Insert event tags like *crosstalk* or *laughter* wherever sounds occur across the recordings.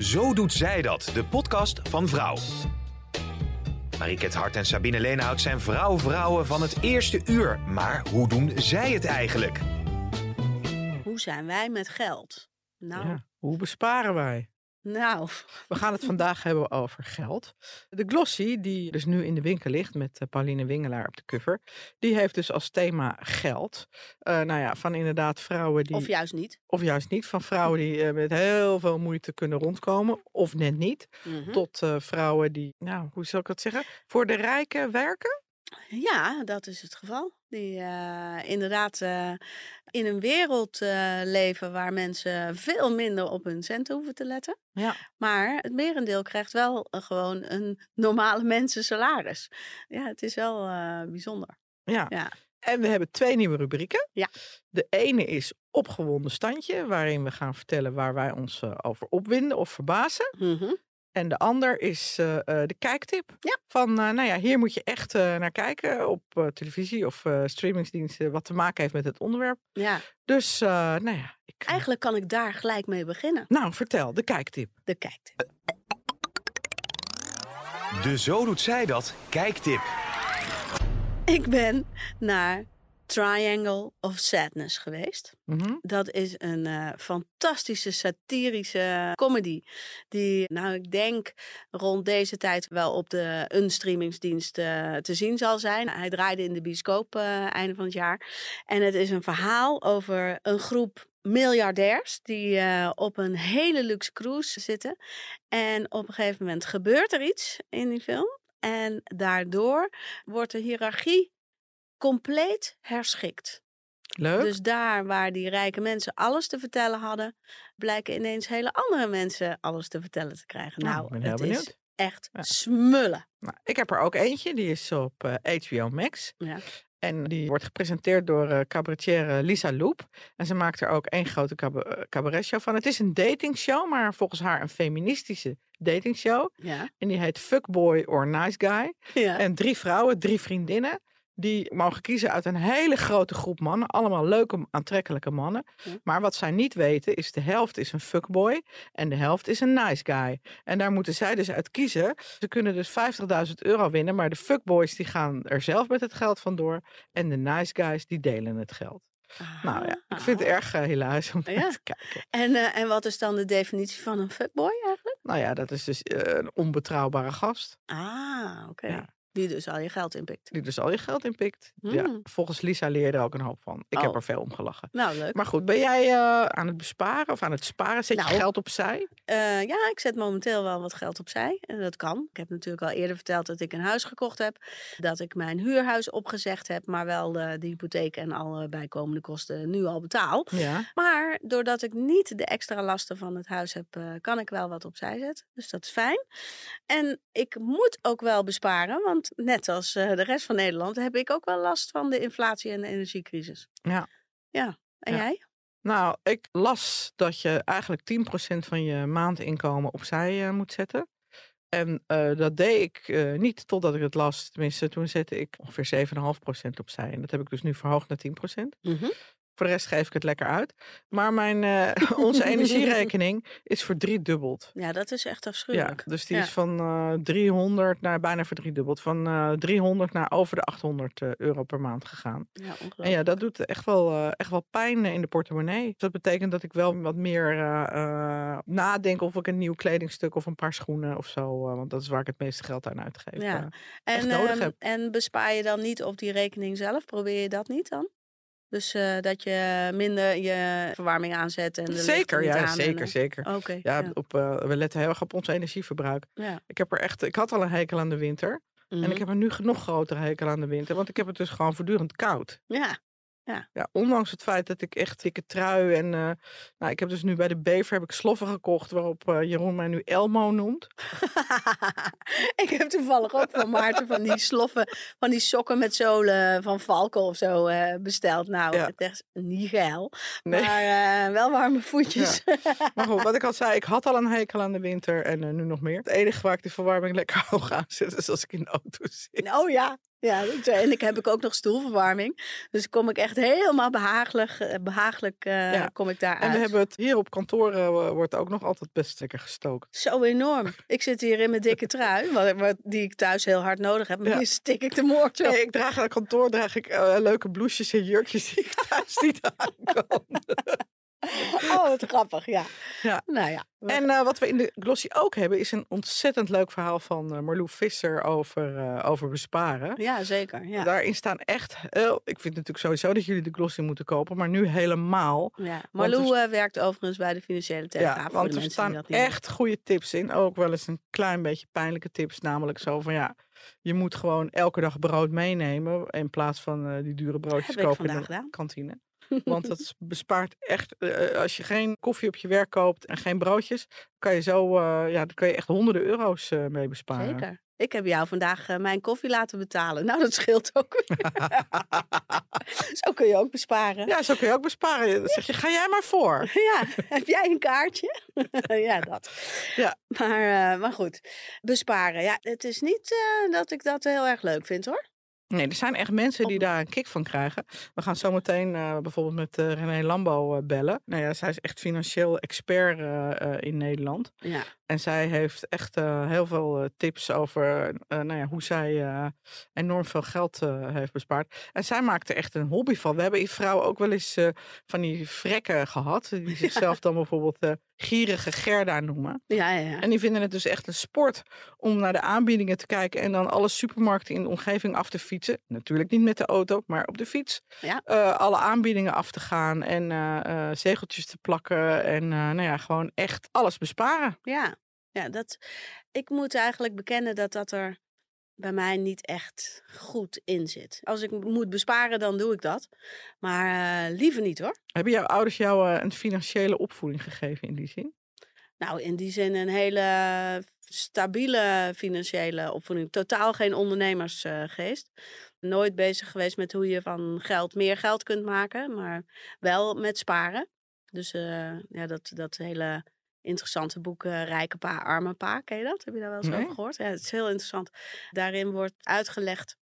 Zo doet zij dat, de podcast van Vrouw. Mariket Hart en Sabine Leenhout zijn vrouw-vrouwen van het eerste uur. Maar hoe doen zij het eigenlijk? Hoe zijn wij met geld? Nou, Ja, hoe besparen wij? Nou, We gaan het vandaag hebben over geld. De glossy, die dus nu in de winkel ligt met eh, Pauline Wingelaar op de cover, die heeft dus als thema geld. Eh, nou ja, van inderdaad vrouwen die, of juist niet. of juist niet, van vrouwen die eh, met heel veel moeite kunnen rondkomen, of net niet, Mhm. tot vrouwen die, nou, hoe zal ik dat zeggen, voor de rijken werken. Ja, dat is het geval. Die eh, inderdaad eh, in een wereld eh, leven waar mensen veel minder op hun centen hoeven te letten. Ja. Maar het merendeel krijgt wel gewoon een normale *laughs* mensen salaris. Ja, het is wel bijzonder. Ja. Ja. En we hebben twee nieuwe rubrieken. Ja. De ene is opgewonden standje, waarin we gaan vertellen waar wij ons over opwinden of verbazen. Mhm. En de ander is eh, eh, de kijktip. Ja. Van, eh, nou ja, hier moet je echt eh, naar kijken op eh, televisie of eh, streamingsdiensten, wat te maken heeft met het onderwerp. Ja, Dus, eh, nou ja, ik, eigenlijk kan ik daar gelijk mee beginnen. nou vertel, de kijktip. De kijkt. De Zo doet zij dat kijktip. Ik ben naar Triangle of Sadness geweest. Mhm. Dat is een eh, fantastische satirische comedy. Die, nou, ik denk rond deze tijd wel op de een streamingsdienst eh, te zien zal zijn. Hij draaide in de bioscoop eh, einde van het jaar. En het is een verhaal over een groep miljardairs die op een hele luxe cruise zitten. En op een gegeven moment gebeurt er iets in die film. En daardoor wordt de hiërarchie compleet herschikt. Leuk. Dus daar waar die rijke mensen alles te vertellen hadden, blijken ineens hele andere mensen alles te vertellen te krijgen. Nou, Nou, ik ben heel het benieuwd. is echt Ja. smullen. Nou, ik heb er ook eentje, die is op eh, HBO Max. Ja. En die wordt gepresenteerd door eh cabaretier Lisa Loep. En ze maakt er ook één grote cab- eh, cabaretshow van. Het is een datingshow, maar volgens haar een feministische datingshow. Ja. En die heet Fuckboy or Nice Guy. Ja. En drie vrouwen, drie vriendinnen. Die mogen kiezen uit een hele grote groep mannen. Allemaal leuke, aantrekkelijke mannen. Maar wat zij niet weten is de helft is een fuckboy. En de helft is een nice guy. En daar moeten zij dus uit kiezen. Ze kunnen dus 50.000 euro winnen. Maar de fuckboys die gaan er zelf met het geld vandoor. En de nice guys die delen het geld. Nou ja, ik vind het Ah. erg eh, hilarisch om Ja. te kijken. En, eh, en wat is dan de definitie van een fuckboy eigenlijk? Nou ja, dat is dus eh, een onbetrouwbare gast. Ah, oké. Ja. Die dus al je geld inpikt. Die dus al je geld inpikt. Ja, Mm. volgens Lisa leer je er ook een hoop van. Ik heb Oh. er veel om gelachen. Nou, leuk. Maar goed, ben jij eh, aan het besparen of aan het sparen? Zet je Nou. geld opzij? Eh, ja, ik zet momenteel wel wat geld opzij. En dat kan. Ik heb natuurlijk al eerder verteld dat ik een huis gekocht heb. Dat ik mijn huurhuis opgezegd heb. Maar wel de, de hypotheek en alle bijkomende kosten nu al betaal. Ja. Maar doordat ik niet de extra lasten van het huis heb, eh, kan ik wel wat opzij zetten. Dus dat is fijn. En ik moet ook wel besparen. Want net als eh, de rest van Nederland heb ik ook wel last van de inflatie en de energiecrisis. Ja. Ja. En Ja. jij? Nou, ik las dat je eigenlijk 10% van je maandinkomen opzij eh, moet zetten. En eh, dat deed ik niet totdat ik het las. Tenminste, toen zette ik ongeveer 7,5% opzij. En dat heb ik dus nu verhoogd naar 10%. Mhm. Voor de rest geef ik het lekker uit. Maar mijn, eh, *laughs* onze *laughs* energierekening is verdriedubbeld. Ja, dat is echt Ja, afschuwelijk. dus die Ja. is van eh 300 naar bijna verdriedubbeld. Van eh 300 naar over de 800 eh, euro per maand gegaan. Ja, En ja, dat doet echt wel, echt wel pijn in de portemonnee. Dus dat betekent dat ik wel wat meer nadenk of ik een nieuw kledingstuk of een paar schoenen of zo. want dat is waar ik het meeste geld aan uitgeef. Ja. echt En, nodig ehm, heb. en bespaar je dan niet op die rekening zelf? Probeer je dat niet dan? Dus eh, dat je minder je verwarming aanzet en de zeker, ja, aan zeker, eh, zeker. Oké. Ja, ja. Op, eh, we letten heel erg op ons energieverbruik. ja. Ik, heb er echt, ik had al een hekel aan de winter. En Mhm. ik heb een nu nog grotere hekel aan de winter. Want ik heb het dus gewoon voortdurend koud. Ja, Ja. ondanks het feit dat ik echt dikke trui en... eh, nou, ik heb dus nu bij de Bever heb ik sloffen gekocht waarop eh, Jeroen mij nu Elmo noemt. *laughs* ik heb toevallig ook van Maarten van die sloffen, van die sokken met zolen van Valken of zo eh, besteld. Nou, Ja. het is niet geil, Nee. maar eh, wel warme voetjes. Maar goed, wat ik al zei, ik had al een hekel aan de winter en eh, nu nog meer. Het enige waar ik de verwarming lekker *laughs* hoog aan zet, is als ik in de auto zit. oh ja, ja en ik heb ik ook nog stoelverwarming. Dus kom ik echt helemaal behagelijk, eh, behagelijk eh, Ja. kom ik daar En uit. we hebben het hier op kantoor eh, wordt ook nog altijd best lekker gestoken. Zo enorm. Ik zit hier in mijn dikke trui, wat, wat, die ik thuis heel hard nodig heb. Maar Ja. hier stik ik de moord op. Nee, ik draag aan kantoor draag ik eh, leuke blouses en jurkjes die ik thuis niet aankom. *laughs* Oh, wat grappig, ja. Ja. Nou ja. we- En eh, wat we in de glossy ook hebben, is een ontzettend leuk verhaal van eh Marlou Visser over, eh, over besparen. ja, zeker. Ja. Daarin staan echt heel. Ik vind natuurlijk sowieso dat jullie de glossy moeten kopen, maar nu helemaal. Ja, er Marlou werkt overigens bij de Financiële Telegraaf. Ja, want er staan echt goede tips in. Ook wel eens een klein beetje pijnlijke tips. Namelijk zo van ja, je moet gewoon elke dag brood meenemen. In plaats van die dure broodjes Heb ik kopen in vandaag de gedaan. kantine. Want dat bespaart echt. eh, als je geen koffie op je werk koopt en geen broodjes, kan je zo, eh, ja, dan kan je echt honderden euro's eh, mee besparen. Zeker. Ik heb jou vandaag eh, mijn koffie laten betalen. Nou, dat scheelt ook. weer. *laughs* Zo kun je ook besparen. Ja, zo kun je ook besparen. Dan zeg je, ga jij maar voor. *laughs* Ja, heb jij een kaartje? *laughs* ja, dat. Ja. Maar, eh, maar goed, besparen. Ja, het is niet eh, dat ik dat heel erg leuk vind hoor. Nee, er zijn echt mensen die Op- daar een kick van krijgen. We gaan zo meteen eh, bijvoorbeeld met eh, René Lambo eh, bellen. Nou ja, zij is echt financieel expert in Nederland. Ja, En zij heeft echt heel veel tips over nou ja, hoe zij enorm veel geld heeft bespaard. En zij maakt er echt een hobby van. We hebben in vrouwen ook wel eens van die vrekken gehad. Die *laughs* zichzelf dan bijvoorbeeld gierige Gerda noemen. ja, ja. ja. En die vinden het dus echt een sport om naar de aanbiedingen te kijken en dan alle supermarkten in de omgeving af te fietsen. Natuurlijk niet met de auto, maar op de fiets. Ja. Eh, alle aanbiedingen af te gaan en eh, eh, zegeltjes te plakken en nou ja, gewoon echt alles besparen. Ja, ja dat, ik moet eigenlijk bekennen dat dat er bij mij niet echt goed in zit. Als ik moet besparen, dan doe ik dat. Maar eh, liever niet hoor. Hebben jouw ouders jou eh, een financiële opvoeding gegeven in die zin? Nou, in die zin een hele stabiele financiële opvoeding. Totaal geen ondernemersgeest. Nooit bezig geweest met hoe je van geld meer geld kunt maken, maar wel met sparen. Dus eh, ja, dat, dat hele interessante boek eh, Rijke Pa, Arme Pa, ken je dat? Heb je daar wel eens Nee. over gehoord? Ja, het is heel interessant. Daarin wordt uitgelegd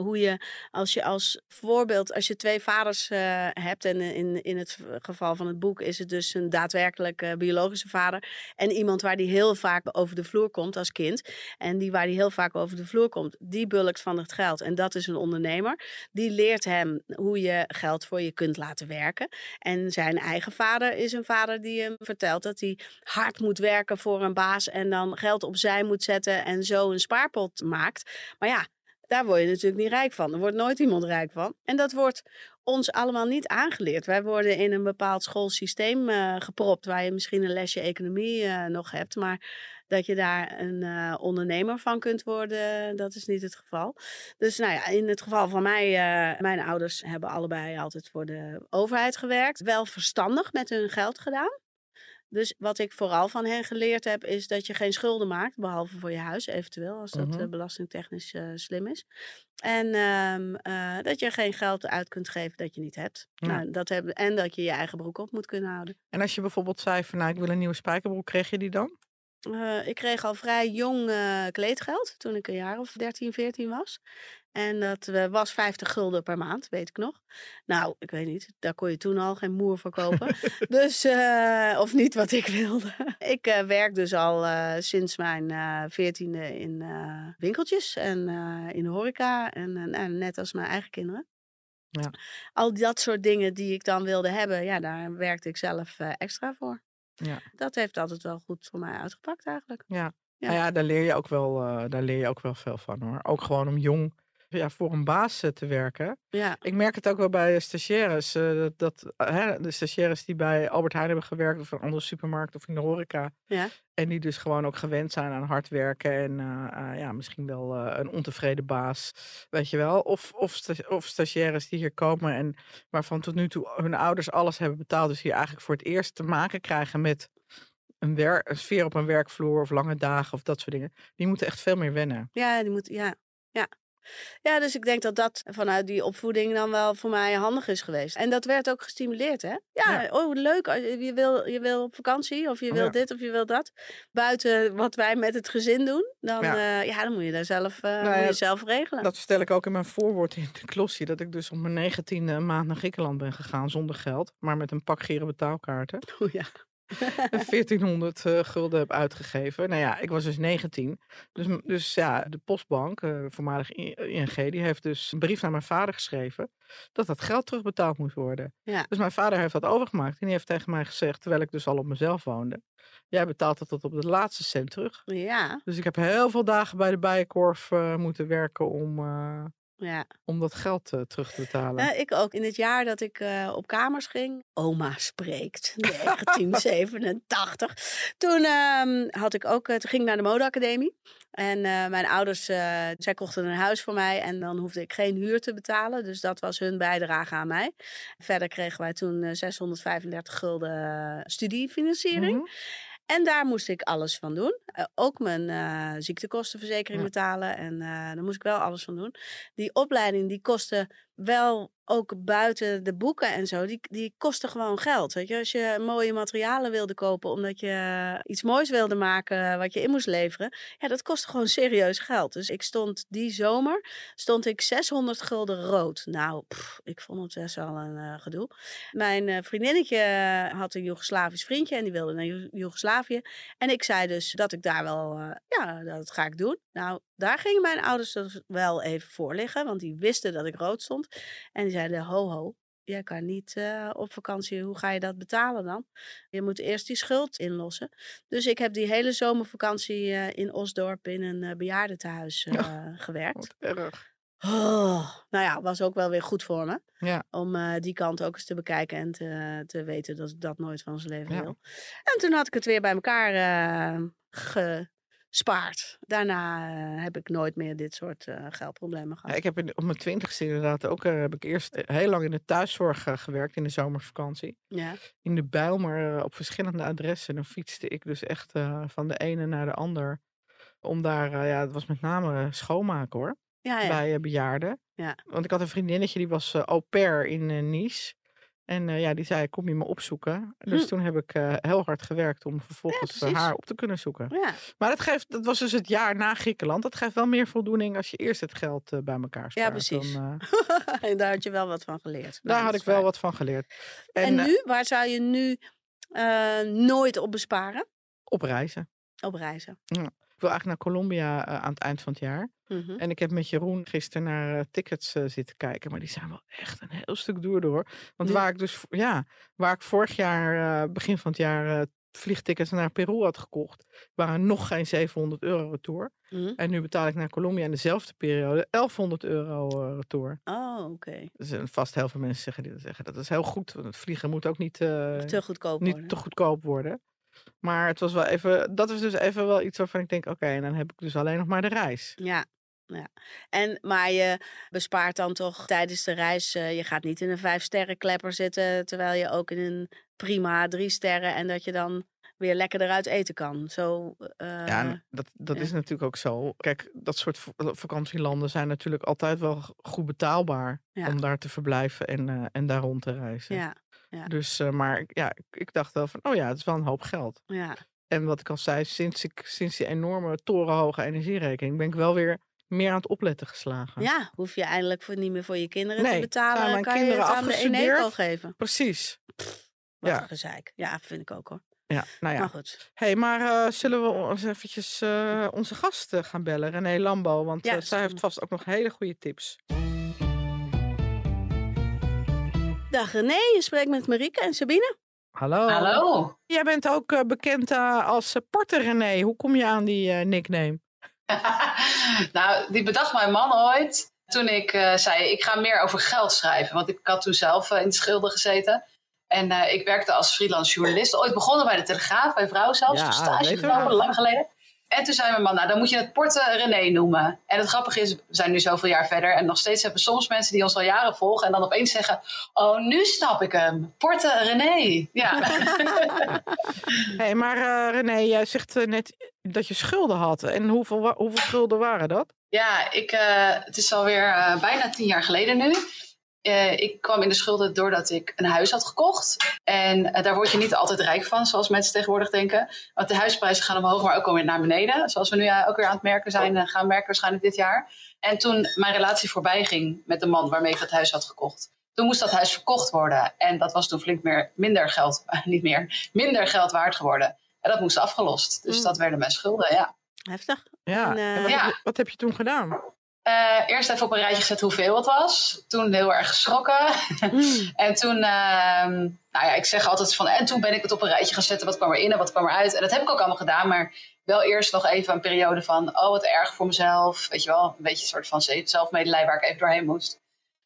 hoe je, als je als voorbeeld, als je twee vaders eh, hebt, en in, in het geval van het boek is het dus een daadwerkelijk eh, biologische vader, en iemand waar die heel vaak over de vloer komt als kind, en die waar die heel vaak over de vloer komt, die bulkt van het geld. En dat is een ondernemer. Die leert hem hoe je geld voor je kunt laten werken. En zijn eigen vader is een vader die hem vertelt dat hij hard moet werken voor een baas en dan geld opzij moet zetten en zo een spaarpot maakt. Maar ja, daar word je natuurlijk niet rijk van. Er wordt nooit iemand rijk van. En dat wordt ons allemaal niet aangeleerd. Wij worden in een bepaald schoolsysteem eh, gepropt, waar je misschien een lesje economie eh, nog hebt, maar dat je daar een eh, ondernemer van kunt worden, dat is niet het geval. Dus nou ja, in het geval van mij, mijn ouders hebben allebei altijd voor de overheid gewerkt. Wel verstandig met hun geld gedaan. Dus wat ik vooral van hen geleerd heb, is dat je geen schulden maakt, behalve voor je huis eventueel, als dat Mhm. eh, belastingtechnisch eh, slim is. En ehm, eh, dat je geen geld uit kunt geven dat je niet hebt. Ja. Nou, dat hebben en dat je je eigen broek op moet kunnen houden. En als je bijvoorbeeld zei van nou ik wil een nieuwe spijkerbroek, kreeg je die dan? Ik kreeg al vrij jong eh, kleedgeld toen ik een jaar of 13, 14 was. En dat eh, was 50 gulden per maand, weet ik nog. Nou, ik weet niet, daar kon je toen al geen moer voor kopen. *laughs* dus, eh, of niet wat ik wilde. *laughs* ik eh, werk dus al sinds mijn veertiende in winkeltjes en in de horeca. En nou, net als mijn eigen kinderen. Ja. Al dat soort dingen die ik dan wilde hebben, ja, daar werkte ik zelf extra voor. Ja. Dat heeft altijd wel goed voor mij uitgepakt eigenlijk. Ja. Ja. Nou ja, daar leer je ook wel, daar leer je ook wel veel van hoor. Ook gewoon om jong ja, voor een baas eh, te werken. Ja, Ik merk het ook wel bij stagiaires. eh, dat, dat eh, hè, de stagiaires die bij Albert Heijn hebben gewerkt of een andere supermarkt of in de horeca. Ja. En die dus gewoon ook gewend zijn aan hard werken en eh, eh, ja, misschien wel eh, een ontevreden baas. Weet je wel. Of, of, sta- of stagiaires die hier komen en waarvan tot nu toe hun ouders alles hebben betaald. Dus hier eigenlijk voor het eerst te maken krijgen met een, wer- een sfeer op een werkvloer of lange dagen of dat soort dingen. Die moeten echt veel meer wennen. ja, die moet, ja, ja. Ja, dus ik denk dat dat vanuit die opvoeding dan wel voor mij handig is geweest. En dat werd ook gestimuleerd, hè? Ja, Ja. oh leuk, als je wil, je wil op vakantie of je wil ja. dit of je wil dat. Buiten wat wij met het gezin doen, dan, Ja. ja. ja, dan moet je daar zelf, eh, Nou moet je zelf regelen. Dat vertel ik ook in mijn voorwoord in de klossie. Dat ik dus op mijn negentiende maand naar Griekenland ben gegaan zonder geld. Maar met een pak geren betaalkaarten. *laughs* Oh, ja. *laughs* En 1400 eh, gulden heb uitgegeven. Nou ja, ik was dus 19. Dus, dus ja, de postbank, eh voormalig ING, die heeft dus een brief naar mijn vader geschreven. Dat dat geld terugbetaald moest worden. Ja. Dus mijn vader heeft dat overgemaakt. En die heeft tegen mij gezegd, terwijl ik dus al op mezelf woonde. Jij betaalt het tot op de laatste cent terug. Ja, Dus ik heb heel veel dagen bij de Bijenkorf eh, moeten werken om, ja. om dat geld eh, terug te betalen. Ja, ik ook. In het jaar dat ik eh, op kamers ging. Oma spreekt. *laughs* 1987. Toen ehm, had ik ook, eh, toen ging ik naar de modeacademie. En eh, mijn ouders, eh, zij kochten een huis voor mij. En dan hoefde ik geen huur te betalen. Dus dat was hun bijdrage aan mij. Verder kregen wij toen eh, 635 gulden eh, studiefinanciering. Mhm. En daar moest ik alles van doen. Eh, ook mijn eh, ziektekostenverzekering Ja. betalen. En eh daar moest ik wel alles van doen. Die opleiding die kostte wel ook buiten de boeken en zo. Die, die kostte gewoon geld. Weet je? Als je mooie materialen wilde kopen omdat je iets moois wilde maken wat je in moest leveren. Ja, dat kostte gewoon serieus geld. Dus ik stond die zomer stond ik 600 gulden rood. Nou, ik vond het best wel een eh, gedoe. Mijn eh, vriendinnetje had een Joegoslavisch vriendje en die wilde naar Joe- Joegoslavië. En ik zei dus dat ik daar wel, eh, ja, dat ga ik doen. Nou, daar gingen mijn ouders dus wel even voor liggen, want die wisten dat ik rood stond. En die zeiden, ho ho, jij kan niet eh, op vakantie, hoe ga je dat betalen dan? Je moet eerst die schuld inlossen. Dus ik heb die hele zomervakantie eh, in Osdorp in een eh, bejaardentehuis *laughs* eh, Ja. gewerkt. Erg. Oh, nou ja, was ook wel weer goed voor me. Ja. Om die kant ook eens te bekijken en te, te weten dat ik dat nooit van zijn leven Ja. wil. En toen had ik het weer bij elkaar eh, gespaard. Daarna eh, heb ik nooit meer dit soort eh, geldproblemen Ja, gehad. ik heb in, op mijn twintigste inderdaad ook, eh, heb ik eerst heel lang in de thuiszorg gewerkt in de zomervakantie. Ja, In de Bijlmer eh, op verschillende adressen. Dan fietste ik dus echt van de ene naar de ander. Om daar, ja, het was met name schoonmaken hoor. ja, ja. Bij bejaarden. Ja. Want ik had een vriendinnetje die was au pair in Nice. En eh, ja, die zei, kom je me opzoeken? Dus Hm. toen heb ik eh, heel hard gewerkt om vervolgens eh, precies. haar op te kunnen zoeken. ja. Maar dat, geeft, dat was dus het jaar na Griekenland. Dat geeft wel meer voldoening als je eerst het geld bij elkaar spaart. precies. Dan, eh, *laughs* en daar had je wel wat van geleerd. Nou, daar had ik wel wat van geleerd. En, En, nu, waar zou je nu nooit op besparen? op reizen. Op reizen. Ik wil eigenlijk naar Colombia eh, aan het eind van het jaar. Mhm. En ik heb met Jeroen gisteren naar eh, tickets eh, zitten kijken. Maar die zijn wel echt een heel stuk duurder hoor. Want waar ik dus, ja, waar ik vorig jaar, begin van het jaar, vliegtickets naar Peru had gekocht, waren nog geen 700 euro retour. Mhm. En nu betaal ik naar Colombia in dezelfde periode 1100 euro retour. Oh, oké. Dus vast heel veel mensen zeggen, die dat zeggen. Dat is heel goed. Want het vliegen moet ook niet, Te goedkoop niet worden. te goedkoop worden. Maar het was wel even, dat is dus even wel iets waarvan ik denk, oké, en dan heb ik dus alleen nog maar de reis. Ja. Ja. En, maar je bespaart dan toch tijdens de reis. eh, je gaat niet in een vijf sterren klepper zitten. Terwijl je ook in een prima drie sterren. En dat je dan weer lekker eruit eten kan. Zo. eh, Ja, dat, dat ja. is natuurlijk ook zo. Kijk, dat soort vakantielanden zijn natuurlijk altijd wel goed betaalbaar Ja. om daar te verblijven en, eh, en daar rond te reizen. ja, ja. Dus, eh, maar ik- ja, ik, dacht wel van, oh ja, het is wel een hoop geld. ja. En wat ik al zei, sinds, ik, sinds die enorme torenhoge energierekening ben ik wel weer meer aan het opletten geslagen. ja, hoef je eindelijk voor, niet meer voor je kinderen te Nee, betalen. mijn kan kinderen je het aan de Eneco geven. Precies. Wat Ja. een gezeik. Ja, vind ik ook hoor. Ja, nou ja. Maar goed. hey, maar eh, zullen we ons eventjes eh, onze gast eh, gaan bellen, René Lambo? Want Ja, zij heeft vast ook nog hele goede tips. Dag René, je spreekt met Marieke en Sabine. Hallo. Hallo. Jij bent ook eh, bekend eh, als uh, Porter René. Hoe kom je aan die eh, nickname? *laughs* nou, die bedacht mijn man ooit. toen ik uh, zei, ik ga meer over geld schrijven. Want ik had toen zelf uh, in de schilder gezeten. En uh, ik werkte als freelance journalist. Ooit begonnen bij de Telegraaf, bij Vrouw zelfs. Ja, stage lang geleden. En toen zei mijn man, nou dan moet je het Porte René noemen. En het grappige is, we zijn nu zoveel jaar verder. En nog steeds hebben soms mensen die ons al jaren volgen. En dan opeens zeggen, oh nu snap ik hem. Porte René. Ja. *laughs* hey, maar uh, René, jij zegt net dat je schulden had. En hoeveel, hoeveel schulden waren dat? Ja, ik, uh, het is alweer bijna tien jaar geleden nu. Uh, ik kwam in de schulden doordat ik een huis had gekocht. En daar word je niet altijd rijk van, zoals mensen tegenwoordig denken. Want de huisprijzen gaan omhoog, maar ook alweer naar beneden. Zoals we nu ook weer aan het merken zijn, gaan merken waarschijnlijk dit jaar. En toen mijn relatie voorbij ging met de man waarmee ik het huis had gekocht. Toen moest dat huis verkocht worden. En dat was toen flink meer, minder geld, *laughs* niet meer, minder geld waard geworden. En dat moest afgelost. Dus mm. dat werden mijn schulden, ja. Heftig. Ja. En, uh, en wat, ja. Heb je, wat, heb je, toen gedaan? Uh, eerst even op een rijtje gezet hoeveel het was. Toen heel erg geschrokken. Mm. *laughs* en toen, uh, nou ja, ik zeg altijd van, en toen ben ik het op een rijtje gaan zetten. Wat kwam er in en wat kwam eruit. En dat heb ik ook allemaal gedaan. Maar wel eerst nog even een periode van, oh wat erg voor mezelf. Weet je wel, een beetje een soort van zelfmedelij waar ik even doorheen moest.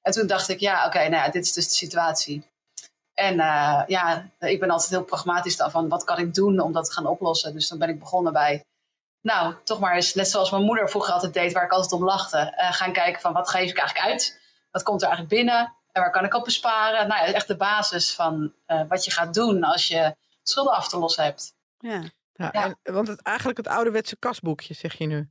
En toen dacht ik, ja, oké, okay, nou ja, dit is dus de situatie. En uh, ja, ik ben altijd heel pragmatisch dan van, wat kan ik doen om dat te gaan oplossen. Dus dan ben ik begonnen bij nou, toch maar eens, net zoals mijn moeder vroeger altijd deed, waar ik altijd om lachte, uh, gaan kijken van wat geef ik eigenlijk uit? Wat komt er eigenlijk binnen? En waar kan ik op besparen? Nou ja, echt de basis van uh, wat je gaat doen als je schulden af te lossen hebt. Ja. Ja, En, want het, eigenlijk het ouderwetse kasboekje, zeg je nu.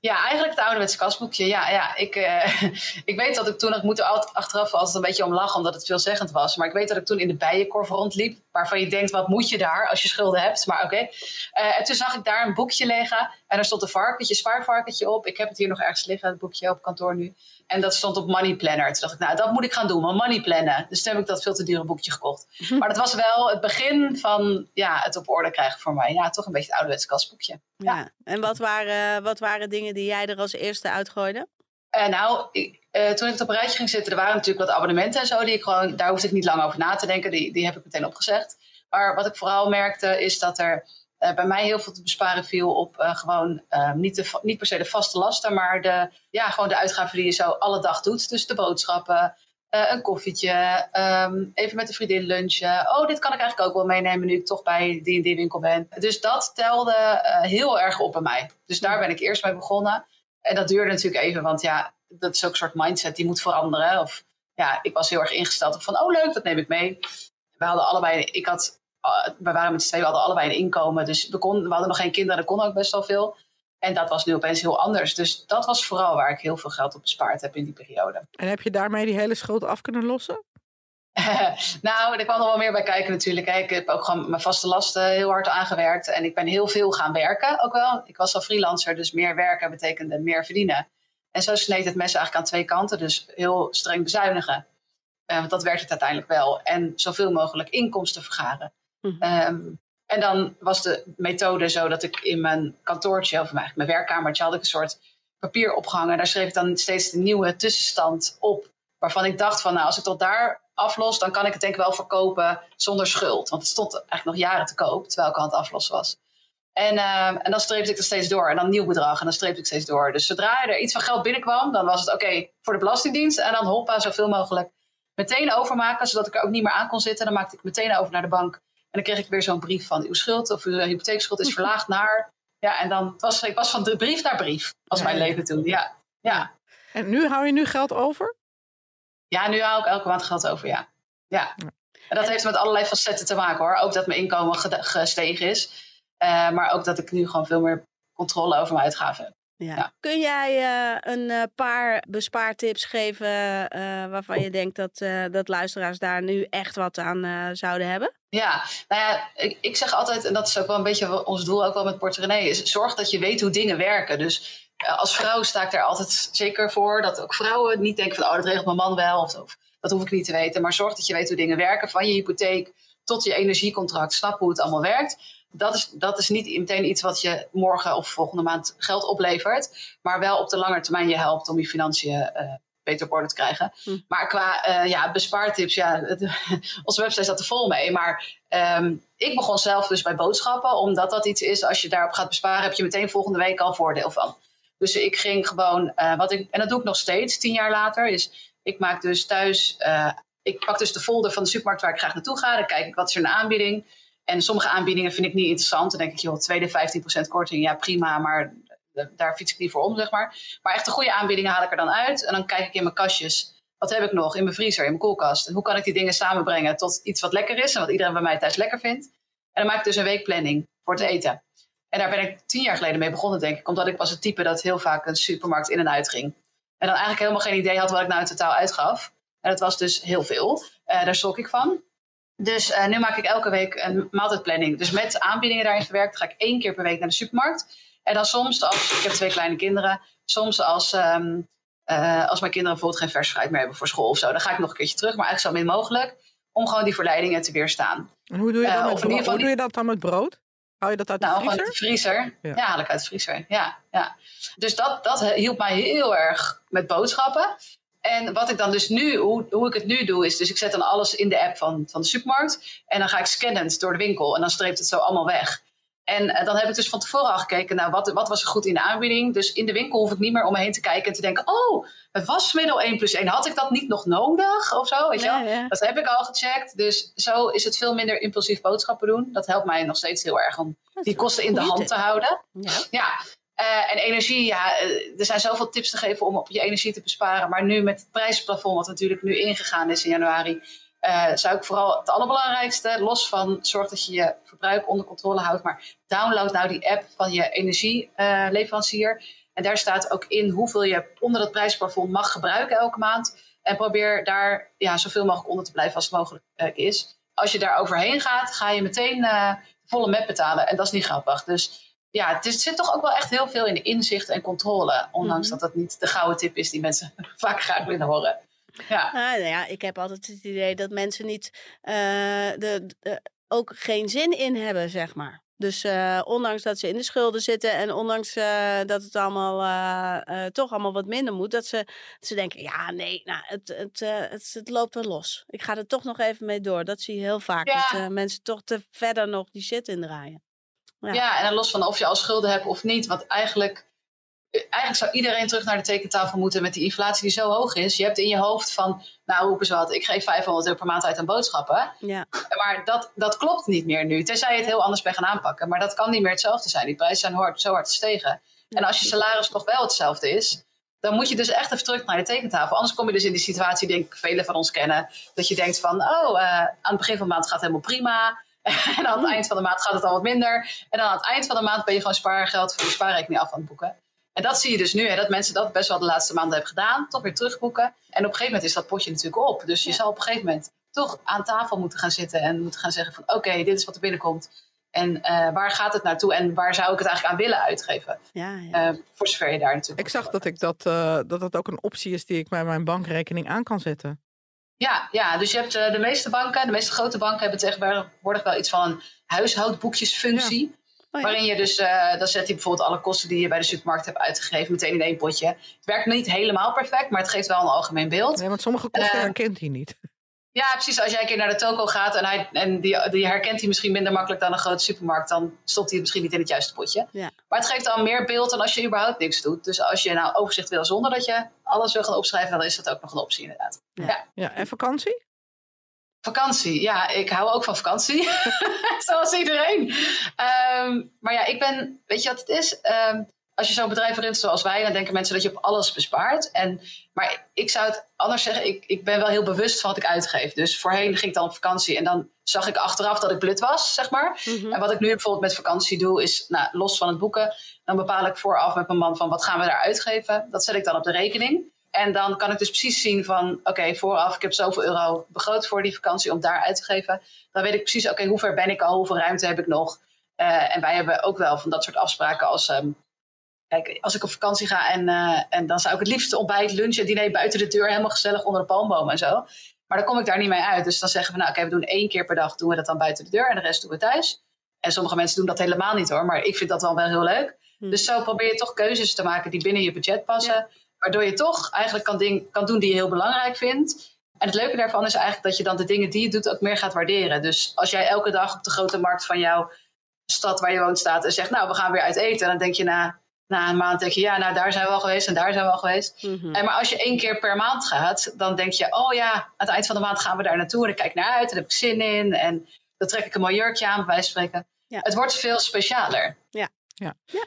Ja, eigenlijk het ouderwetse kasboekje. Ja, ja. Ik, uh, *laughs* ik weet dat ik toen, ik moet er achteraf altijd een beetje om lachen, omdat het veelzeggend was. Maar ik weet dat ik toen in de bijenkorf rondliep, waarvan je denkt, wat moet je daar als je schulden hebt? Maar oké. Okay. Uh, en toen zag ik daar een boekje liggen en er stond een varkentje, spaarvarkentje op. Ik heb het hier nog ergens liggen, het boekje op kantoor nu. En dat stond op Money Planner. Toen dacht ik, nou, dat moet ik gaan doen, maar money plannen. Dus toen heb ik dat veel te dure boekje gekocht. Maar dat was wel het begin van ja, het op orde krijgen voor mij. Ja, toch een beetje het ouderwetse kasboekje. Ja. ja. En wat waren, wat waren dingen die jij er als eerste uitgooide? Uh, nou, ik, uh, toen ik het op een rijtje ging zitten, er waren natuurlijk wat abonnementen en zo. Die ik gewoon, daar hoefde ik niet lang over na te denken. Die, die heb ik meteen opgezegd. Maar wat ik vooral merkte, is dat er uh, bij mij heel veel te besparen viel op gewoon uh, niet, de, niet per se de vaste lasten, maar de, ja, gewoon de uitgaven die je zo alle dag doet. Dus de boodschappen, een koffietje, um, even met een vriendin lunchen. Oh, dit kan ik eigenlijk ook wel meenemen nu ik toch bij die die winkel ben. Dus dat telde heel erg op bij mij. Dus daar ben ik eerst mee begonnen. En dat duurde natuurlijk even, want ja, dat is ook een soort mindset die moet veranderen. Of ja, ik was heel erg ingesteld op van, oh leuk, dat neem ik mee. We hadden allebei, ik had eh, we waren met z'n twee, we hadden allebei een inkomen. Dus we, kon, we hadden nog geen kinderen, dat kon ook best wel veel. En dat was nu opeens heel anders. Dus dat was vooral waar ik heel veel geld op bespaard heb in die periode. *laughs* En heb je daarmee die hele schuld af kunnen lossen? nou, er kwam nog wel meer bij kijken natuurlijk. Ik heb ook gewoon mijn vaste lasten heel hard aangewerkt. En ik ben heel veel gaan werken ook wel. Ik was al freelancer, dus meer werken betekende meer verdienen. En zo sneed het mes eigenlijk aan twee kanten. Dus heel streng bezuinigen. Uh, want dat werkt het uiteindelijk wel. En zoveel mogelijk inkomsten vergaren. Ehm, en dan was de methode zo dat ik in mijn kantoortje, of mijn, mijn werkkamertje, had ik een soort papier opgehangen. Daar schreef ik dan steeds de nieuwe tussenstand op. Waarvan ik dacht van, nou, als ik tot daar aflos, dan kan ik het denk ik wel verkopen zonder schuld. Want het stond eigenlijk nog jaren te koop, terwijl ik aan het aflossen was. En, uh, en dan streepte ik er steeds door. En dan nieuw bedrag. En dan streepte ik steeds door. Dus zodra er iets van geld binnenkwam, dan was het oké voor de Belastingdienst. En dan hoppa, zoveel mogelijk meteen overmaken, zodat ik er ook niet meer aan kon zitten. Dan maakte ik meteen over naar de bank. En dan kreeg ik weer zo'n brief van uw schuld of uw hypotheekschuld is verlaagd naar. Ja, en dan was ik was van de brief naar brief, als mijn leven toen. Ja, ja. En nu hou je nu geld over? Ja, nu hou ik elke maand geld over, ja. Ja. En dat heeft met allerlei facetten te maken hoor. Ook dat mijn inkomen gestegen is. Uh, maar ook dat ik nu gewoon veel meer controle over mijn uitgaven heb. Ja. Kun jij uh, een uh, paar bespaartips geven waarvan je denkt dat, dat luisteraars daar nu echt wat aan zouden hebben? Ja, nou ja, ik, zeg altijd, en dat is ook wel een beetje ons doel ook wel met Portemonnee, is zorg dat je weet hoe dingen werken. Dus als vrouw sta ik daar altijd zeker voor dat ook vrouwen niet denken van, oh, dat regelt mijn man wel, of, of dat hoef ik niet te weten. Maar zorg dat je weet hoe dingen werken, van je hypotheek tot je energiecontract, snap hoe het allemaal werkt. Dat is, dat is niet meteen iets wat je morgen of volgende maand geld oplevert, maar wel op de lange termijn je helpt om je financiën uh, beter op orde te krijgen. Hm. Maar qua uh, ja, bespaartips, ja, het, *laughs* onze website staat er vol mee. Maar um, ik begon zelf dus bij boodschappen, omdat dat iets is, als je daarop gaat besparen, heb je meteen volgende week al voordeel van. Dus ik ging gewoon, uh, wat ik, en dat doe ik nog steeds, tien jaar later, is ik maak dus thuis, uh, ik pak dus de folder van de supermarkt waar ik graag naartoe ga. Dan kijk ik wat is er een aanbieding. En sommige aanbiedingen vind ik niet interessant. Dan denk ik, joh, tweede 15% korting, ja prima, maar daar fiets ik niet voor om, zeg maar. Maar echt de goede aanbiedingen haal ik er dan uit. En dan kijk ik in mijn kastjes, wat heb ik nog in mijn vriezer, in mijn koelkast? En hoe kan ik die dingen samenbrengen tot iets wat lekker is en wat iedereen bij mij thuis lekker vindt? En dan maak ik dus een weekplanning voor het eten. En daar ben ik tien jaar geleden mee begonnen, denk ik. Omdat ik was het type dat heel vaak een supermarkt in en uit ging. En dan eigenlijk helemaal geen idee had wat ik nou in totaal uitgaf. En dat was dus heel veel. Uh, daar schrok ik van. Dus uh, nu maak ik elke week een maaltijdplanning. Dus met aanbiedingen daarin verwerkt ga ik één keer per week naar de supermarkt. En dan soms, als, ik heb twee kleine kinderen, soms als, um, uh, als mijn kinderen bijvoorbeeld geen vers fruit meer hebben voor school of zo, dan ga ik nog een keertje terug, maar eigenlijk zo min mogelijk, om gewoon die verleidingen te weerstaan. En hoe doe je, dan met brood? hoe doe je dat dan met brood? Haal je dat uit de nou, vriezer? Nou, uit de vriezer. Ja. ja. haal ik uit de vriezer. Ja, ja. Dus dat, dat hielp mij heel erg met boodschappen. En wat ik dan dus nu, hoe, hoe ik het nu doe, is dus ik zet dan alles in de app van, van de supermarkt. En dan ga ik scannend door de winkel en dan streept het zo allemaal weg. En uh, dan heb ik dus van tevoren al gekeken, nou, wat, wat was er goed in de aanbieding? Dus in de winkel hoef ik niet meer om me heen te kijken en te denken, oh, het wasmiddel 1 plus 1, had ik dat niet nog nodig of zo? Weet je ja, ja. Dat heb ik al gecheckt. Dus zo is het veel minder impulsief boodschappen doen. Dat helpt mij nog steeds heel erg om die kosten in de hand te houden. Ja. ja. Uh, en energie, ja, er zijn zoveel tips te geven om op je energie te besparen. Maar nu met het prijsplafond, wat natuurlijk nu ingegaan is in januari, uh, zou ik vooral het allerbelangrijkste, los van zorg dat je je verbruik onder controle houdt, maar download nou die app van je energieleverancier. En daar staat ook in hoeveel je onder dat prijsplafond mag gebruiken elke maand. En probeer daar ja, zoveel mogelijk onder te blijven als het mogelijk uh, is. Als je daar overheen gaat, ga je meteen uh, volle map betalen. En dat is niet grappig. Dus ja, het, zit toch ook wel echt heel veel in de inzicht en controle. Ondanks mm -hmm. dat dat niet de gouden tip is die mensen *laughs* vaak graag willen horen. Ja. Nou ja, ik heb altijd het idee dat mensen niet uh, de, de, ook geen zin in hebben, zeg maar. Dus uh, ondanks dat ze in de schulden zitten en ondanks uh, dat het allemaal uh, toch allemaal wat minder moet, dat ze, dat ze denken, ja nee, nou, het, het, het, het, loopt wel los. Ik ga er toch nog even mee door. Dat zie je heel vaak. Ja. Dat mensen toch te verder nog die shit indraaien. Ja. ja, en dan los van of je al schulden hebt of niet. Want eigenlijk eigenlijk zou iedereen terug naar de tekentafel moeten met die inflatie die zo hoog is. Je hebt in je hoofd van, nou roepen ze wat, ik geef 500 euro per maand uit aan boodschappen. Ja. Maar dat, dat klopt niet meer nu, tenzij je het heel anders bent gaan aanpakken. Maar dat kan niet meer hetzelfde zijn. Die prijzen zijn hard, zo hard gestegen. En als je salaris nog wel hetzelfde is, dan moet je dus echt even terug naar de tekentafel. Anders kom je dus in die situatie, denk ik, velen van ons kennen, dat je denkt van, oh, uh, aan het begin van de maand gaat het helemaal prima. *laughs* En aan het eind van de maand gaat het al wat minder. En dan aan het eind van de maand ben je gewoon spaargeld voor je spaarrekening af aan het boeken. En dat zie je dus nu, hè, dat mensen dat best wel de laatste maanden hebben gedaan, toch weer terugboeken. En op een gegeven moment is dat potje natuurlijk op. Dus je zal op een gegeven moment toch aan tafel moeten gaan zitten en moeten gaan zeggen van oké, dit is wat er binnenkomt. En uh, waar gaat het naartoe en waar zou ik het eigenlijk aan willen uitgeven? Ja, ja. Uh, voor zover je daar natuurlijk. Ik zag dat ik dat, uh, dat dat ook een optie is die ik bij mijn bankrekening aan kan zetten. Ja, ja dus je hebt de meeste banken, de meeste grote banken hebben tegenwoordig wel iets van een huishoudboekjesfunctie. Ja. Oh, ja. Waarin je dus, uh, dan zet je bijvoorbeeld alle kosten die je bij de supermarkt hebt uitgegeven meteen in één potje. Het werkt niet helemaal perfect, maar het geeft wel een algemeen beeld. Nee, want sommige kosten uh, herkent hij niet. Ja, precies. Als jij een keer naar de toko gaat en, hij, en die, die herkent hij misschien minder makkelijk dan een grote supermarkt, dan stopt hij het misschien niet in het juiste potje. Ja. Maar het geeft dan meer beeld dan als je überhaupt niks doet. Dus als je nou overzicht wil zonder dat je alles wil gaan opschrijven, dan is dat ook nog een optie inderdaad. Ja. ja. ja. En vakantie? Vakantie, ja, ik hou ook van vakantie. *laughs* Zoals iedereen. Um, maar ja, ik ben, weet je wat het is? Um, als je zo'n bedrijf runt zoals wij, dan denken mensen dat je op alles bespaart. En, maar ik zou het anders zeggen, ik, ik ben wel heel bewust van wat ik uitgeef. Dus voorheen ging ik dan op vakantie en dan zag ik achteraf dat ik blut was, zeg maar. Mm -hmm. En wat ik nu bijvoorbeeld met vakantie doe, is nou, los van het boeken, dan bepaal ik vooraf met mijn man van wat gaan we daar uitgeven. Dat zet ik dan op de rekening. En dan kan ik dus precies zien van, oké, okay, vooraf, ik heb zoveel euro begroot voor die vakantie om daar uit te geven. Dan weet ik precies, oké, okay, hoe ver ben ik al, hoeveel ruimte heb ik nog. Uh, en wij hebben ook wel van dat soort afspraken als, um, kijk, als ik op vakantie ga en, uh, en dan zou ik het liefst ontbijt, lunch en diner buiten de deur, helemaal gezellig onder de palmboom en zo. Maar dan kom ik daar niet mee uit. Dus dan zeggen we, nou oké, okay, we doen één keer per dag, doen we dat dan buiten de deur en de rest doen we thuis. En sommige mensen doen dat helemaal niet hoor, maar ik vind dat dan wel heel leuk. Hmm. Dus zo probeer je toch keuzes te maken die binnen je budget passen. Ja. Waardoor je toch eigenlijk kan, ding, kan doen die je heel belangrijk vindt. En het leuke daarvan is eigenlijk dat je dan de dingen die je doet ook meer gaat waarderen. Dus als jij elke dag op de grote markt van jouw stad waar je woont staat en zegt, nou we gaan weer uit eten. Dan denk je na na een maand denk je, ja, nou daar zijn we al geweest en daar zijn we al geweest. Mhm. En maar als je één keer per maand gaat, dan denk je, oh ja, aan het eind van de maand gaan we daar naartoe. En ik kijk naar uit, en daar heb ik zin in. En dan trek ik een mooi jurkje aan, bij wijze van spreken. Ja. Het wordt veel specialer.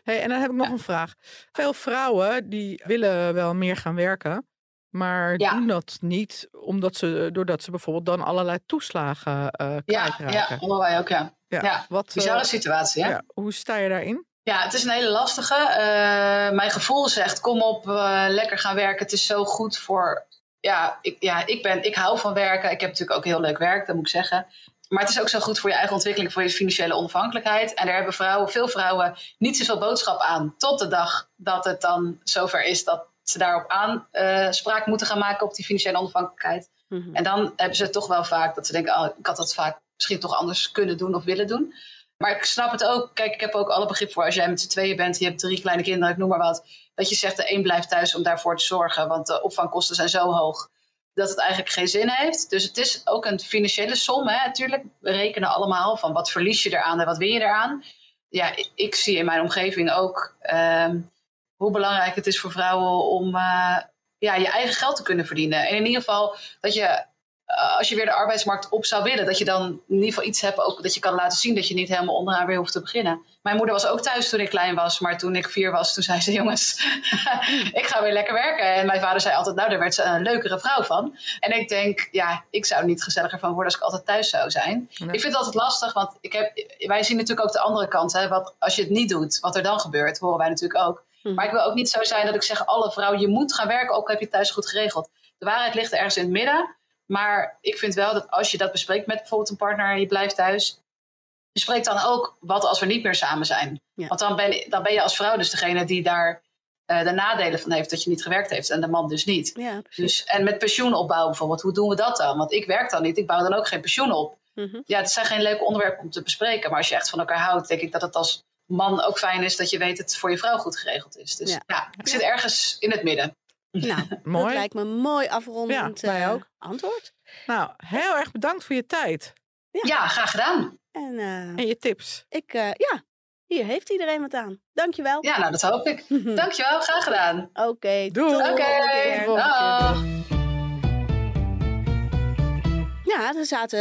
Hey, en dan heb ik nog Ja. een vraag. Veel vrouwen die willen wel meer gaan werken, maar Ja. doen dat niet omdat ze, doordat ze bijvoorbeeld dan allerlei toeslagen eh Ja, ja, wij ook, ja. ja. Wat, eh, Bizarre situatie, hè? ja, hoe sta je daarin? Ja, het is een hele lastige. Eh, mijn gevoel zegt: kom op, lekker gaan werken. Het is zo goed voor. Ja ik, ja, ik ben. Ik hou van werken. Ik heb natuurlijk ook heel leuk werk, dat moet ik zeggen. Maar het is ook zo goed voor je eigen ontwikkeling, voor je financiële onafhankelijkheid. En daar hebben vrouwen, veel vrouwen, niet zoveel boodschap aan. Tot de dag dat het dan zover is dat ze daarop aanspraak moeten gaan maken op die financiële onafhankelijkheid. Mhm. En dan hebben ze toch wel vaak dat ze denken: oh, ik had dat vaak misschien toch anders kunnen doen of willen doen. Maar ik snap het ook. Kijk, ik heb ook alle begrip voor als jij met z'n tweeën bent, je hebt drie kleine kinderen, ik noem maar wat. Dat je zegt, de een blijft thuis om daarvoor te zorgen, want de opvangkosten zijn zo hoog dat het eigenlijk geen zin heeft. Dus het is ook een financiële som, hè, natuurlijk. We rekenen allemaal van wat verlies je eraan en wat win je eraan. Ja, ik, zie in mijn omgeving ook ehm, hoe belangrijk het is voor vrouwen om eh, ja, je eigen geld te kunnen verdienen. En in ieder geval dat je eh, als je weer de arbeidsmarkt op zou willen, dat je dan in ieder geval iets hebt ook dat je kan laten zien dat je niet helemaal onderaan weer hoeft te beginnen. Mijn moeder was ook thuis toen ik klein was, maar toen ik vier was, toen zei ze: *laughs* Jongens, *laughs* ik ga weer lekker werken. En mijn vader zei altijd: Nou, daar werd ze een leukere vrouw van. En ik denk, ja, ik zou niet gezelliger van worden als ik altijd thuis zou zijn. Nee. Ik vind het altijd lastig, want ik heb, wij zien natuurlijk ook de andere kant. Hè, wat, als je het niet doet, wat er dan gebeurt, horen wij natuurlijk ook. Mhm. Maar ik wil ook niet zo zijn dat ik zeg: Alle vrouwen, je moet gaan werken, ook heb je thuis goed geregeld. De waarheid ligt ergens in het midden. Maar ik vind wel dat als je dat bespreekt met bijvoorbeeld een partner en je blijft thuis, bespreek dan ook wat als we niet meer samen zijn. Ja. Want dan ben, dan ben je als vrouw dus degene die daar eh, de nadelen van heeft dat je niet gewerkt heeft en de man dus niet. Ja. Dus, en met pensioenopbouw bijvoorbeeld, hoe doen we dat dan? Want ik werk dan niet, ik bouw dan ook geen pensioen op. Mhm. Ja, het zijn geen leuke onderwerpen om te bespreken, maar als je echt van elkaar houdt, denk ik dat het als man ook fijn is dat je weet dat het voor je vrouw goed geregeld is. Dus Ja. ja, ik zit ergens in het midden. Nou, *laughs* dat lijkt me een mooi afrondend Ja, mij eh, ook. antwoord. Nou, heel erg bedankt voor je tijd Ja, graag gedaan. En eh, en je tips. ik, eh, ja, hier heeft iedereen wat aan. Dankjewel. Ja, nou dat hoop ik. *laughs* Dankjewel, graag gedaan. Oké, Doei. tot de Oké, dag. Ja, er zaten,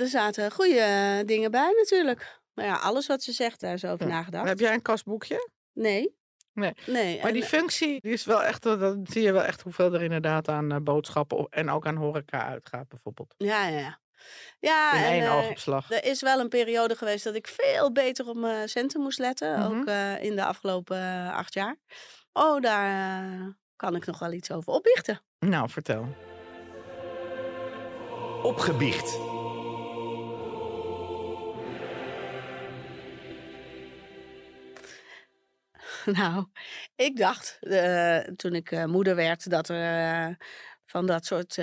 er zaten goede dingen bij natuurlijk. Maar ja, alles wat ze zegt, daar is over Ja. nagedacht. Heb jij een kasboekje? Nee. Nee. Nee. Maar en- die functie, die is wel echt, dan zie je wel echt hoeveel er inderdaad aan eh, boodschappen en ook aan horeca uitgaat bijvoorbeeld. Ja, ja, ja. Ja, In en, één eh, oogopslag. er is wel een periode geweest dat ik veel beter op mijn centen moest letten. Mhm. Ook eh, in de afgelopen eh, acht jaar. Oh, daar eh, kan ik nog wel iets over opbiechten. Nou, vertel. Opgebiecht. *laughs* Nou, ik dacht eh, toen ik eh, moeder werd dat er eh, van dat soort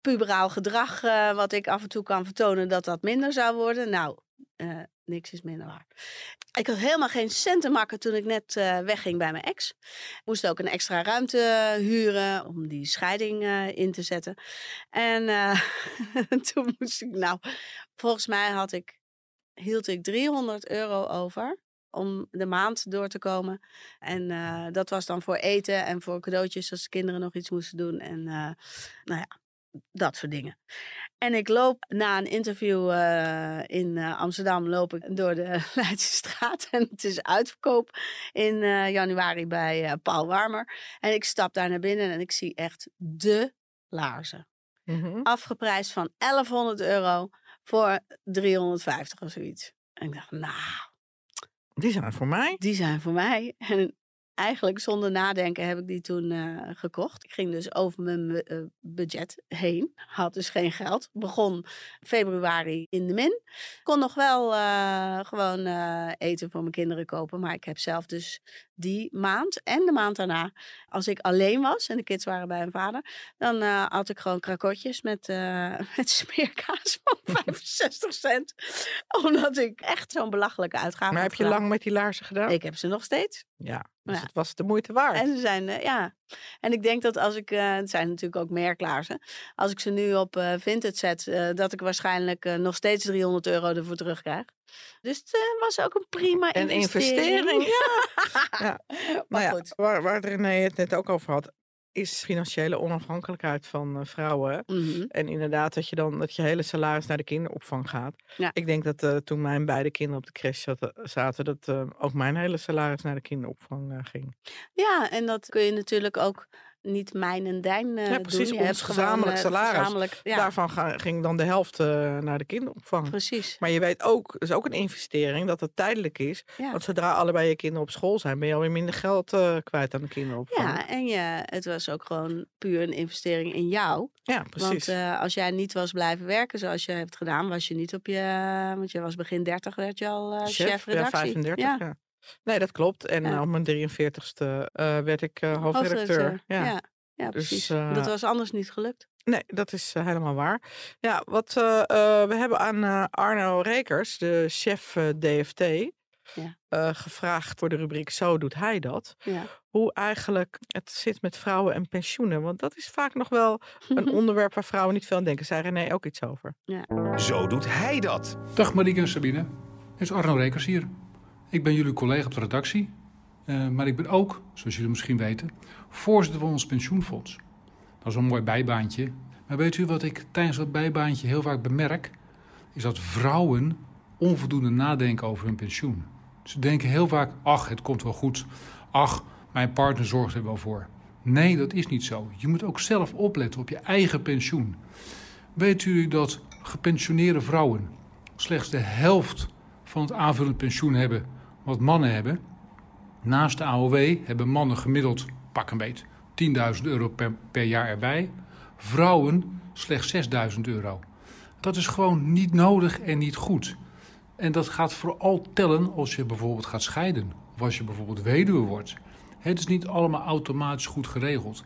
puberaal gedrag wat ik af en toe kan vertonen, dat dat minder zou worden. Nou, niks is minder waar. Ik had helemaal geen cent te makken toen ik net wegging bij mijn ex. Ik moest ook een extra ruimte huren om die scheiding in te zetten. En *laughs* toen moest ik, nou, volgens mij had ik, hield ik 300 euro over om de maand door te komen. En eh, dat was dan voor eten en voor cadeautjes als de kinderen nog iets moesten doen. En eh, nou ja, dat soort dingen. En ik loop na een interview eh, in Amsterdam loop ik door de *laughs* Leidse straat. En het is uitverkoop in januari bij Paul Warmer. En ik stap daar naar binnen en ik zie echt de laarzen. Mhm. Afgeprijsd van 1100 euro voor 350 of zoiets. En ik dacht, nou, Die zijn voor mij. die zijn voor mij. En eigenlijk zonder nadenken heb ik die toen eh, gekocht. Ik ging dus over mijn eh, budget heen. Had dus geen geld. Begon februari in de min. Kon nog wel eh, gewoon eten voor mijn kinderen kopen. Maar ik heb zelf dus die maand en de maand daarna, als ik alleen was en de kids waren bij hun vader, dan eh, had ik gewoon krakotjes met, eh, *laughs* met smeerkaas van *laughs* 65 cent. Omdat ik echt zo'n belachelijke uitgave Maar had heb je lang met die laarzen gedaan? Ik heb ze nog steeds. Ja, dus Ja. het was de moeite waard. En ze zijn, eh, ja. En ik denk dat als ik, eh, het zijn natuurlijk ook merklaars, hè. Als ik ze nu op eh Vinted zet, eh, dat ik waarschijnlijk nog steeds 300 euro ervoor terugkrijg. Dus het was ook een prima Een investering. investering, *laughs* ja. maar Nou ja, goed. waar, waar René het net ook over had, is financiële onafhankelijkheid van eh, vrouwen. Mhm. En inderdaad, dat je dan dat je hele salaris naar de kinderopvang gaat. Ja. Ik denk dat eh, toen mijn beide kinderen op de crash zaten, zaten dat eh, ook mijn hele salaris naar de kinderopvang eh, ging. Ja, en dat kun je natuurlijk ook niet mijn en dijn eh Ja, precies, doen. Je ons gewoon, gezamenlijk eh, salaris. gezamenlijk- ja, Daarvan ga- ging dan de helft eh, naar de kinderopvang. precies. Maar je weet ook, het is ook een investering, dat het tijdelijk is. Ja. Want zodra allebei je kinderen op school zijn, ben je alweer minder geld kwijt aan de kinderopvang. Ja, en je, het was ook gewoon puur een investering in jou. Ja, precies. Want als jij niet was blijven werken zoals je hebt gedaan, was je niet op je. Want je was begin 30, werd je al chef, ja, redactie. 35. Ja. Nee, dat klopt. En Ja. eh, op mijn 43ste eh, werd ik eh, hoofdredacteur. Ja. Ja. ja, Dus, precies. dat was anders niet gelukt. Nee, dat is helemaal waar. Ja, wat eh, eh, we hebben aan Arno Rekers, de chef DFT, Ja. eh, gevraagd voor de rubriek Zo doet hij dat. Ja. Hoe eigenlijk het zit met vrouwen en pensioenen. Want dat is vaak nog wel een *laughs* onderwerp waar vrouwen niet veel aan denken. Zei René ook iets over? Zo doet hij dat. Dag Marieke en Sabine, het is Arno Rekers hier. Ik ben jullie collega op de redactie, eh, maar ik ben ook, zoals jullie misschien weten, voorzitter van ons pensioenfonds. Dat is een mooi bijbaantje. Maar weet u wat ik tijdens dat bijbaantje heel vaak bemerk? Is dat vrouwen onvoldoende nadenken over hun pensioen. Ze denken heel vaak, ach, het komt wel goed. Ach, mijn partner zorgt er wel voor. Nee, dat is niet zo. Je moet ook zelf opletten op je eigen pensioen. Weet u dat gepensioneerde vrouwen slechts de helft van het aanvullend pensioen hebben wat mannen hebben? Naast de AOW hebben mannen gemiddeld, pak een beet, 10.000 euro per, per jaar erbij. Vrouwen slechts 6.000 euro. Dat is gewoon niet nodig en niet goed. En dat gaat vooral tellen als je bijvoorbeeld gaat scheiden. Of als je bijvoorbeeld weduwe wordt. Het is niet allemaal automatisch goed geregeld.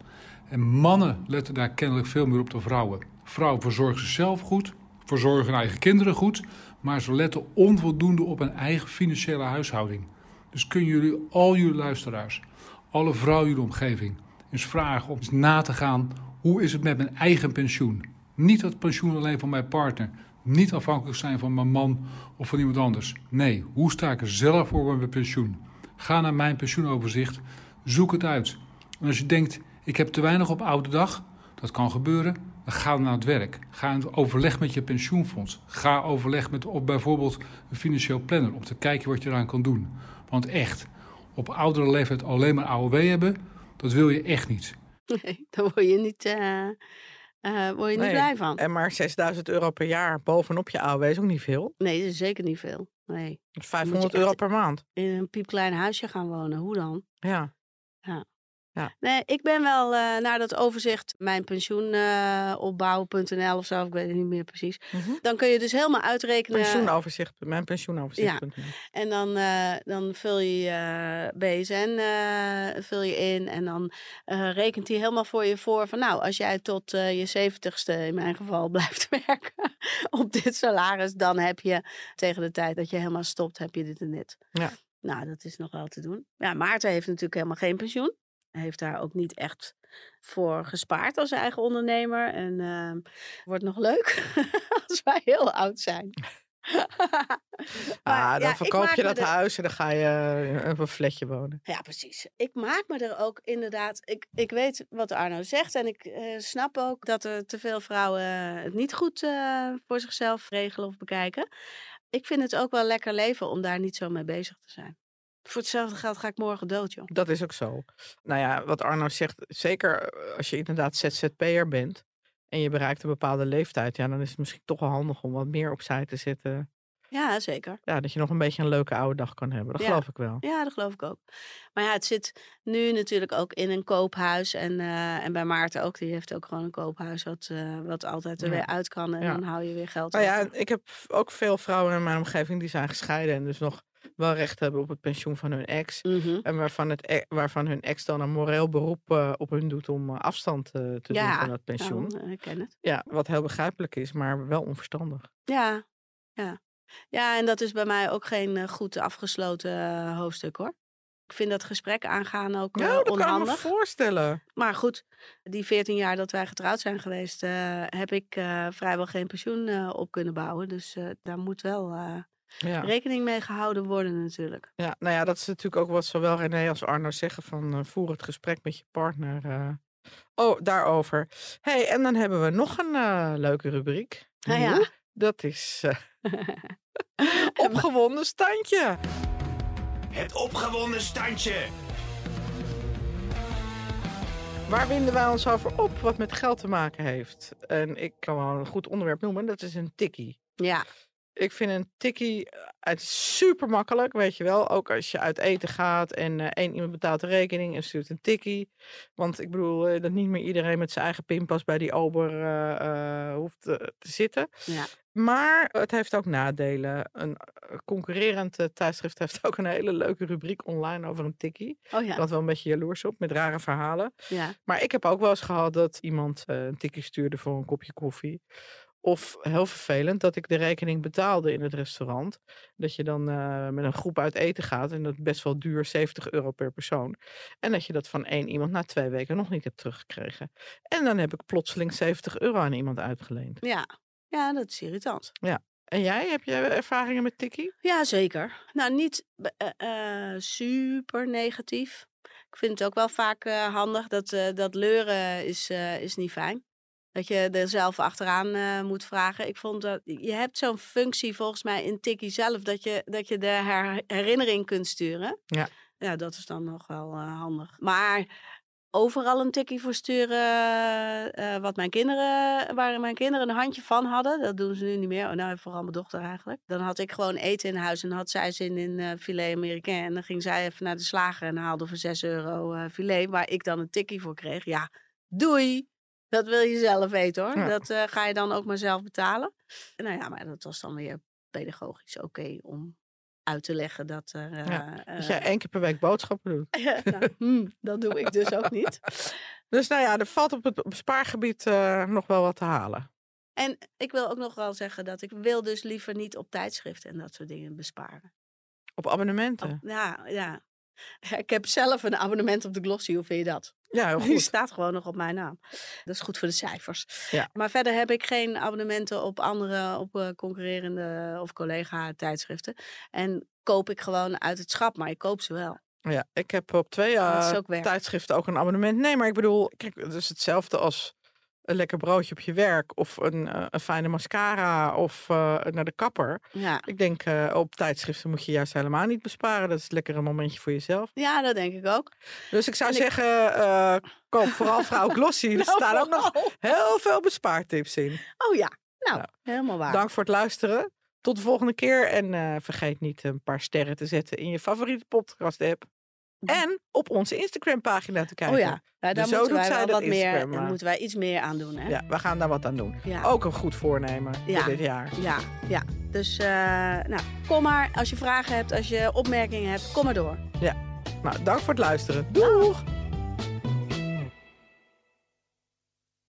En mannen letten daar kennelijk veel meer op dan vrouwen. Vrouwen verzorgen zichzelf goed, verzorgen hun eigen kinderen goed, maar ze letten onvoldoende op hun eigen financiële huishouding. Dus kunnen jullie, al jullie luisteraars, alle vrouwen in jullie omgeving, eens vragen om eens na te gaan hoe is het met mijn eigen pensioen? Niet het pensioen alleen van mijn partner, niet afhankelijk zijn van mijn man of van iemand anders. Nee, hoe sta ik er zelf voor bij mijn pensioen? Ga naar mijn pensioenoverzicht, zoek het uit. En als je denkt, ik heb te weinig op oude dag, dat kan gebeuren, ga naar het werk. Ga in overleg met je pensioenfonds. Ga overleg met op bijvoorbeeld een financieel planner om te kijken wat je eraan kan doen. Want echt, op oudere leeftijd alleen maar AOW hebben, dat wil je echt niet. Nee, daar word je niet, eh, eh, word je niet blij van. En maar 6000 euro per jaar bovenop je AOW is ook niet veel. Nee, dat is zeker niet veel. Nee. Dat is 500 echt- euro per maand. In een piepklein huisje gaan wonen, hoe dan? Ja. Nee, ik ben wel eh, naar dat overzicht mijn pensioenopbouw.nl of zo, ik weet het niet meer precies. Dan kun je dus helemaal uitrekenen. Pensioenoverzicht, mijn pensioenoverzicht. En dan, eh, dan vul je BSN eh, vul je in. En dan eh, rekent hij helemaal voor je voor van nou, als jij tot eh, je zeventigste in mijn geval *laughs* blijft werken op dit salaris, dan heb je tegen de tijd dat je helemaal stopt, heb je dit en dit. Ja. Nou, dat is nog wel te doen. Ja, Maarten heeft natuurlijk helemaal geen pensioen. Heeft daar ook niet echt voor gespaard als eigen ondernemer. En ehm, wordt nog leuk *laughs* als wij heel oud zijn. *laughs* Maar Ah, dan ja, verkoop je dat er- huis en dan ga je eh, op een flatje wonen. Ja, precies. Ik maak me er ook inderdaad. Ik, ik weet wat Arno zegt. En ik eh, snap ook dat er te veel vrouwen het niet goed eh, voor zichzelf regelen of bekijken. Ik vind het ook wel lekker leven om daar niet zo mee bezig te zijn. Voor hetzelfde geld ga ik morgen dood, joh. Dat is ook zo. Nou ja, wat Arno zegt, zeker eh, als je inderdaad ZZP'er bent en je bereikt een bepaalde leeftijd, ja, dan is het misschien toch wel handig om wat meer opzij te zetten. Ja, zeker. Ja, dat je nog een beetje een leuke oude dag kan hebben. Dat Ja. geloof ik wel. Ja, dat geloof ik ook. Maar ja, het zit nu natuurlijk ook in een koophuis. En, eh, en bij Maarten ook. Die heeft ook gewoon een koophuis wat, eh, wat altijd er Ja. weer uit kan. En Ja. dan hou je weer geld Nou ja, ik heb ook veel vrouwen in mijn omgeving die zijn gescheiden en dus nog wel recht hebben op het pensioen van hun ex. Mhm. En waarvan, het, e- waarvan hun ex dan een moreel beroep eh, op hun doet om eh, afstand eh, te doen Ja, van dat pensioen. Nou, ik ken het. Ja, wat heel begrijpelijk is, maar wel onverstandig. Ja, ja. Ja, en dat is bij mij ook geen goed afgesloten hoofdstuk hoor. Ik vind dat gesprek aangaan ook Nou, dat kan ik me voorstellen. Maar goed, die 14 jaar dat wij getrouwd zijn geweest, heb ik vrijwel geen pensioen op kunnen bouwen. Dus daar moet wel Ja. rekening mee gehouden worden natuurlijk. ja, nou ja, dat is natuurlijk ook wat zowel René als Arno zeggen van eh, voer het gesprek met je partner. eh, Oh, daarover. hey, en dan hebben we nog een eh, leuke rubriek. Nou ja. Dat is eh, *laughs* opgewonden standje. Het opgewonden standje. Waar winden wij ons over op wat met geld te maken heeft? En ik kan wel een goed onderwerp noemen, dat is een tikkie. Ja, Ik vind een tikkie eh, het is super makkelijk, weet je wel. Ook als je uit eten gaat en eh, één iemand betaalt de rekening en stuurt een tikkie. Want ik bedoel eh, dat niet meer iedereen met zijn eigen pinpas bij die ober hoeft te zitten. ja. Maar het heeft ook nadelen. Een concurrerend tijdschrift heeft ook een hele leuke rubriek online over een tikkie. Oh Ik ja. had wel een beetje jaloers op met rare verhalen. ja. Maar ik heb ook wel eens gehad dat iemand een tikkie stuurde voor een kopje koffie. Of heel vervelend dat ik de rekening betaalde in het restaurant. Dat je dan eh, met een groep uit eten gaat en dat best wel duur, 70 euro per persoon. En dat je dat van één iemand na twee weken nog niet hebt teruggekregen. En dan heb ik plotseling 70 euro aan iemand uitgeleend. Ja. ja, dat is irritant. En jij, heb jij ervaringen met tikkie? Ja, zeker. Nou, niet eh, eh, super negatief. Ik vind het ook wel vaak handig dat, dat leuren is, is niet fijn. Dat je er zelf achteraan eh, moet vragen. Ik vond dat je hebt zo'n functie volgens mij in Tikkie zelf dat je, dat je de her- herinnering kunt sturen. Ja. Ja, dat is dan nog wel eh, handig. Maar overal een tikkie voor sturen, eh, wat mijn kinderen, waar mijn kinderen een handje van hadden. Dat doen ze nu niet meer. Oh, nou, vooral mijn dochter eigenlijk. Dan had ik gewoon eten in huis en had zij zin in filet américain. En dan ging zij even naar de slager en haalde voor 6 euro filet, waar ik dan een tikkie voor kreeg. Ja, doei! Dat wil je zelf eten hoor. Ja. Dat eh, ga je dan ook maar zelf betalen. Nou ja, maar dat was dan weer pedagogisch oké om uit te leggen dat er... eh, Dat eh, jij één keer per week boodschappen doet. *laughs* nou, *laughs* hmm, dat doe ik dus ook niet. Dus nou ja, er valt op het bespaargebied eh nog wel wat te halen. En ik wil ook nog wel zeggen dat ik wil dus liever niet op tijdschriften en dat soort dingen besparen. Op abonnementen. Op- ja, ja. Ja, *laughs* Ik heb zelf een abonnement op de Glossy, hoe vind je dat? Ja, heel Die staat gewoon nog op mijn naam. Dat is goed voor de cijfers. Ja. Maar verder heb ik geen abonnementen op andere, op eh, concurrerende of collega-tijdschriften. En koop ik gewoon uit het schap, maar ik koop ze wel. Ja, ik heb op twee is eh, ook tijdschriften ook een abonnement. Nee, maar ik bedoel, kijk, het is hetzelfde als een lekker broodje op je werk of een, eh, een fijne mascara of eh, naar de kapper. Ja. Ik denk eh, op tijdschriften moet je juist helemaal niet besparen. Dat is lekker een momentje voor jezelf. ja, dat denk ik ook. Dus ik zou En ik- zeggen, eh, koop vooral *laughs* vrouw Glossy. Er Nou, staan ook nog heel veel bespaartips in. Oh ja, nou, Nou, helemaal waar. Dank voor het luisteren. Tot de volgende keer. En vergeet niet een paar sterren te zetten in je favoriete podcast app. En op onze Instagram pagina te kijken. Oh ja, ja daar Dus zo moeten doet wij wel dat wat meer, daar moeten wij iets meer aan doen. Hè? Ja, we gaan daar wat aan doen. Ja. Ook een goed voornemen Ja. voor dit jaar. Ja, ja. Dus eh, nou, kom maar. Als je vragen hebt, als je opmerkingen hebt, kom maar door. Nou, dank voor het luisteren. Doeg!